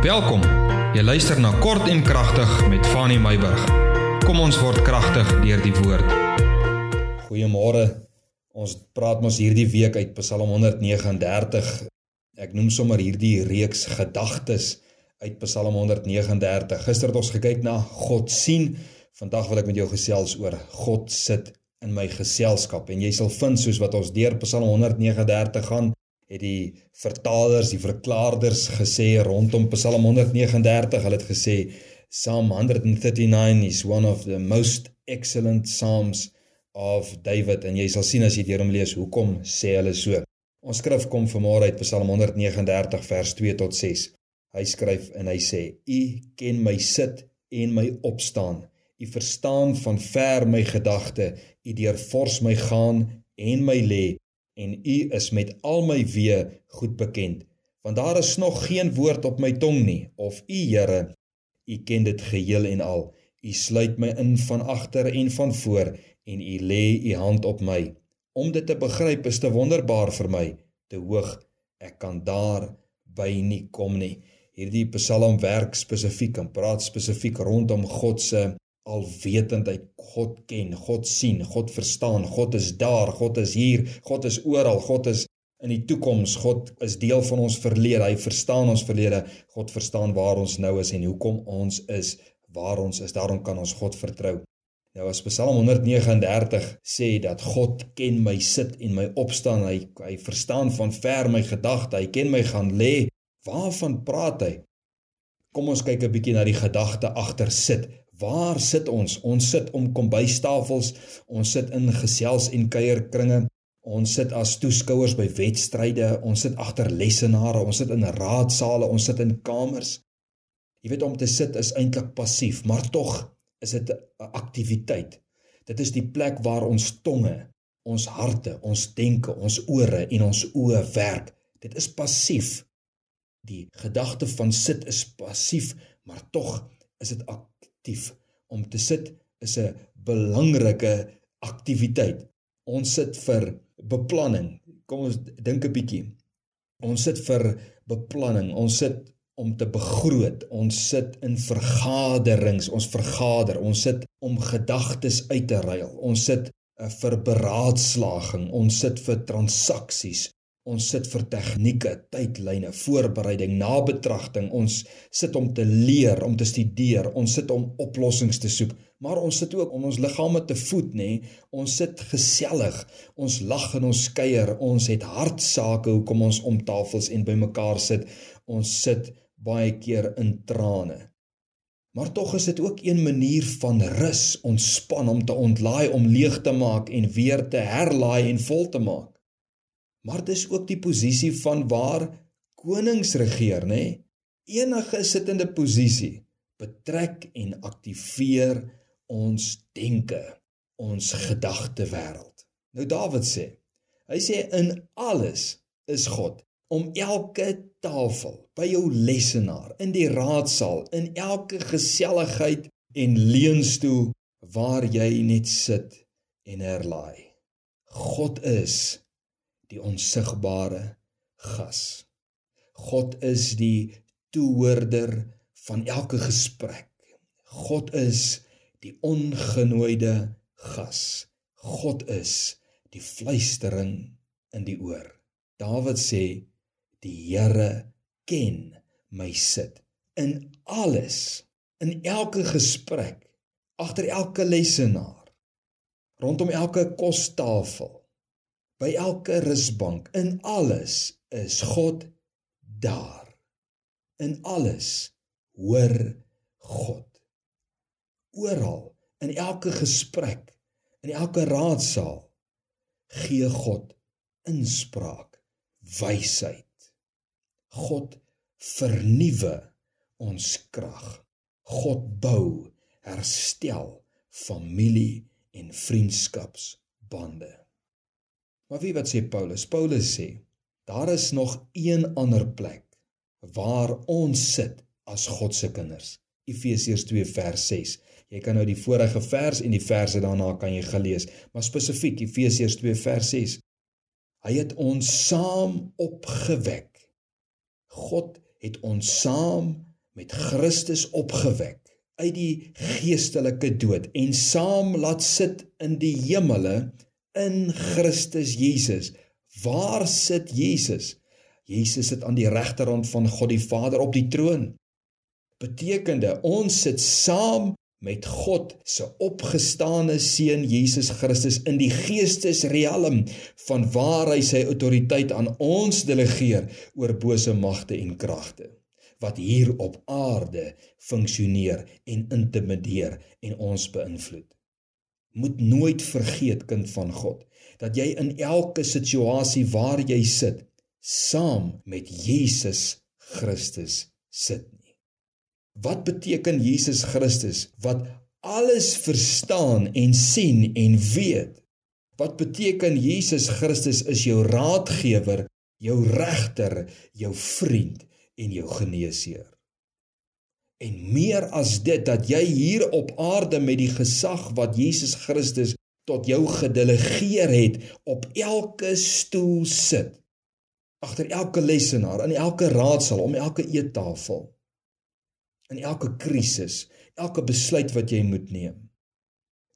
Welkom. Jy luister na Kort en Kragtig met Fanny Meyburg. Kom ons word kragtig deur die woord. Goeiemôre. Ons praat mos hierdie week uit Psalm 139. Ek noem sommer hierdie reeks gedagtes uit Psalm 139. Gister het ons gekyk na God sien. Vandag wil ek met jou gesels oor God sit in my geselskap en jy sal vind soos wat ons deur Psalm 139 gaan het die vertalers, die verklaarders gesê rondom Psalm 139, hulle het gesê Psalm 139 is one of the most excellent psalms of David en jy sal sien as jy dit hierom lees hoekom sê hulle so. Ons skrif kom vanmôre uit Psalm 139 vers 2 tot 6. Hy skryf en hy sê: U ken my sit en my opstaan. U verstaan van ver my gedagte. U deurfors my gaan en my lê en u is met al my weë goed bekend want daar is nog geen woord op my tong nie of u Here u ken dit geheel en al. U sluit my in van agter en van voor en u lê u hand op my. Om dit te begryp is te wonderbaar vir my. Te hoog ek kan daar by nie kom nie. Hierdie psalm werk spesifiek en praat spesifiek rondom God se alwetendheid God ken, God sien, God verstaan, God is daar, God is hier, God is oral, God is in die toekoms, God is deel van ons verlede, hy verstaan ons verlede, God verstaan waar ons nou is en hoekom ons is waar ons is. Daarom kan ons God vertrou. Nou as Psalm 139 sê dat God ken my sit en my opstaan, hy hy verstaan van ver my gedagte, hy ken my gaan lê. Waarvan praat hy? Kom ons kyk 'n bietjie na die gedagte agter sit. Waar sit ons? Ons sit om kombuistafels, ons sit in gesels en kuierkringe. Ons sit as toeskouers by wedstryde, ons sit agter lessenare, ons sit in raadsale, ons sit in kamers. Jy weet om te sit is eintlik passief, maar tog is dit 'n aktiwiteit. Dit is die plek waar ons tonge, ons harte, ons denke, ons ore en ons oë werk. Dit is passief. Die gedagte van sit is passief, maar tog is dit aktief. Om te sit is 'n belangrike aktiwiteit. Ons sit vir beplanning. Kom ons dink 'n bietjie. Ons sit vir beplanning. Ons sit om te begroot. Ons sit in vergaderings. Ons vergader. Ons sit om gedagtes uit te ruil. Ons sit uh, vir beraadslaging. Ons sit vir transaksies. Ons sit vir tegnieke, tydlyne, voorbereiding, nabetragting. Ons sit om te leer, om te studeer. Ons sit om oplossings te soek, maar ons sit ook om ons liggame te voed, nê? Ons sit gesellig. Ons lag en ons kuier. Ons het hartsake hoekom ons om tafels en bymekaar sit. Ons sit baie keer in trane. Maar tog is dit ook 'n manier van rus, ontspan om te ontlaai, om leeg te maak en weer te herlaai en vol te maak. Maar dis ook die posisie van waar konings regeer, nê? Enige sittende posisie betrek en aktiveer ons denke, ons gedagte wêreld. Nou Dawid sê, hy sê in alles is God om elke tafel, by jou lessenaar, in die raadsaal, in elke geselligheid en leunstoel waar jy net sit en herlaai. God is die onsigbare gas. God is die toehoorder van elke gesprek. God is die ongenooide gas. God is die fluistering in die oor. Dawid sê die Here ken my sit in alles in elke gesprek agter elke lesenaar rondom elke kostafel by elke rusbank in alles is God daar. In alles hoor God. Oral in elke gesprek in elke raadsaal gee God inspraak wysheid. God vernuwe ons krag. God bou herstel familie en vriendskapsbande Maar wie wat sê Paulus? Paulus sê daar is nog een ander plek waar ons sit as God se kinders. Efesiërs 2 vers 6. Jy kan nou die vorige vers en die verse daarna kan jy gelees, maar spesifiek Efesiërs 2 vers 6. Hy het ons saam opgewek. God het ons saam met Christus opgewek uit die geestelike dood en saam laat sit in die hemele in Christus Jesus. Waar sit Jesus? Jesus sit aan die regterhand van God die Vader op die troon. Betekende ons sit saam met God se opgestane seun Jesus Christus in die geestesrealm van waar hy sy autoriteit aan ons delegeer oor bose magte en kragte wat hier op aarde funksioneer en intimideer en ons beïnvloed. Moet nooit vergeet kind van God dat jy in elke situasie waar jy sit saam met Jesus Christus sit nie. Wat beteken Jesus Christus wat alles verstaan en sien en weet? Wat beteken Jesus Christus is jou raadgewer, jou regter, jou vriend en jou geneesheer. En meer as dit dat jy hier op aarde met die gesag wat Jesus Christus tot jou gedelegeer het op elke stoel sit. Agter elke lesenaar, in elke raadsaal, om elke eettafel. In elke krisis, elke besluit wat jy moet neem.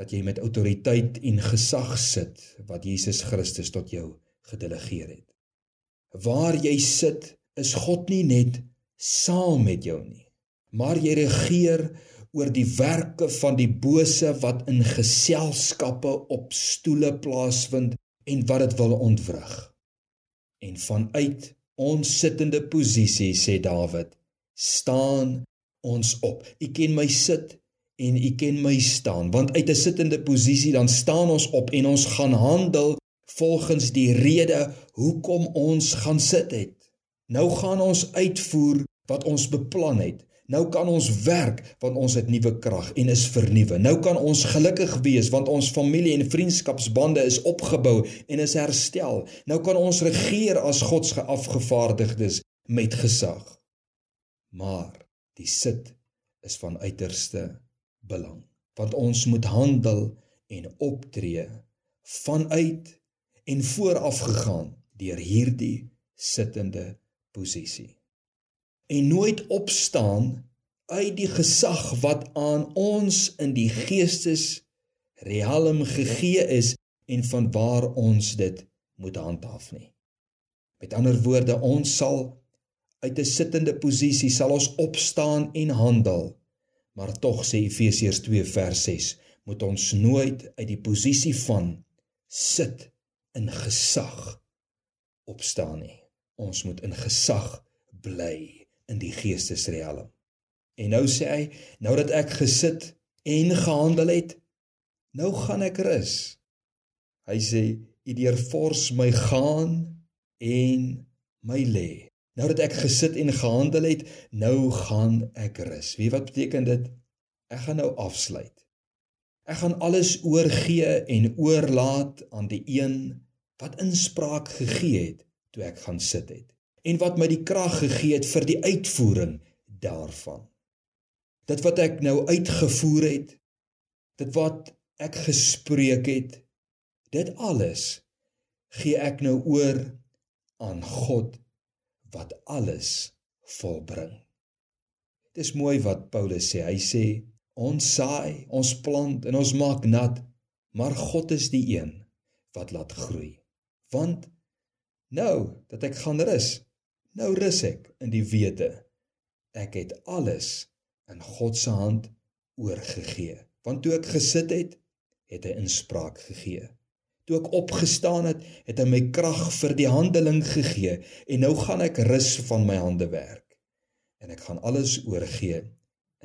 Dat jy met autoriteit en gesag sit wat Jesus Christus tot jou gedelegeer het. Waar jy sit, is God nie net saam met jou nie, maar jy regeer oor die werke van die bose wat in geselskappe op stoele plaasvind en wat dit wil ontwrig. En vanuit ons sittende posisie sê Dawid, staan ons op. U ken my sit en u ken my staan, want uit 'n sittende posisie dan staan ons op en ons gaan handel volgens die rede hoekom ons gaan sit het. Nou gaan ons uitvoer wat ons beplan het. Nou kan ons werk want ons het nuwe krag en is vernuwe. Nou kan ons gelukkig wees want ons familie en vriendskapsbande is opgebou en is herstel. Nou kan ons regeer as God se geafgevaardigdes met gesag. Maar die sit is van uiterste belang want ons moet handel en optree vanuit en vooraf gegaan deur hierdie sittende posisie. En nooit opstaan uit die gesag wat aan ons in die geestes realm gegee is en van waar ons dit moet handhaaf nie. Met ander woorde, ons sal uit 'n sittende posisie sal ons opstaan en handel. Maar tog sê Efesiërs 2 vers 6, moet ons nooit uit die posisie van sit in gesag opstaan nie ons moet in gesag bly in die geestesrealm. En nou sê hy, nou dat ek gesit en gehandel het, nou gaan ek rus. Hy sê, u deur fors my gaan en my lê. Nou dat ek gesit en gehandel het, nou gaan ek rus. Wie wat beteken dit? Ek gaan nou afsluit. Ek gaan alles oorgee en oorlaat aan die een wat inspraak gegee het toe ek gaan sit het en wat my die krag gegee het vir die uitvoering daarvan. Dit wat ek nou uitgevoer het, dit wat ek gespreek het, dit alles gee ek nou oor aan God wat alles volbring. Dit is mooi wat Paulus sê. Hy sê ons saai, ons plant en ons maak nat, maar God is die een wat laat groei. Want Nou dat ek gaan rus, nou rus ek in die wete ek het alles in God se hand oorgegee. Want toe ek gesit het, het hy inspraak gegee. Toe ek opgestaan het, het hy my krag vir die handeling gegee en nou gaan ek rus van my hande werk. En ek gaan alles oorgee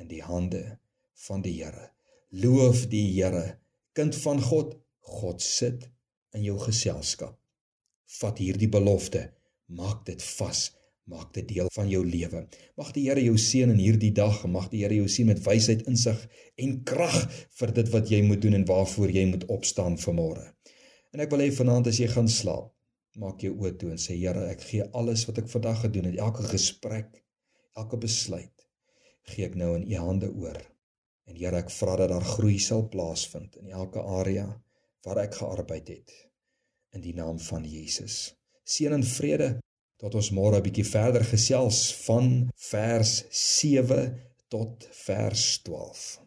in die hande van die Here. Loof die Here, kind van God, God sit in jou geselskap vat hierdie belofte, maak dit vas, maak dit deel van jou lewe. Mag die Here jou seën in hierdie dag, mag die Here jou seën met wysheid, insig en krag vir dit wat jy moet doen en waarvoor jy moet opstaan vanmôre. En ek wil hê vanaand as jy gaan slaap, maak jou oë toe en sê Here, ek gee alles wat ek vandag gedoen het, elke gesprek, elke besluit, gee ek nou in u hande oor. En Here, ek vra dat daar groei sal plaasvind in elke area waar ek gearbeid het in die naam van Jesus. Seën en vrede tot ons môre 'n bietjie verder gesels van vers 7 tot vers 12.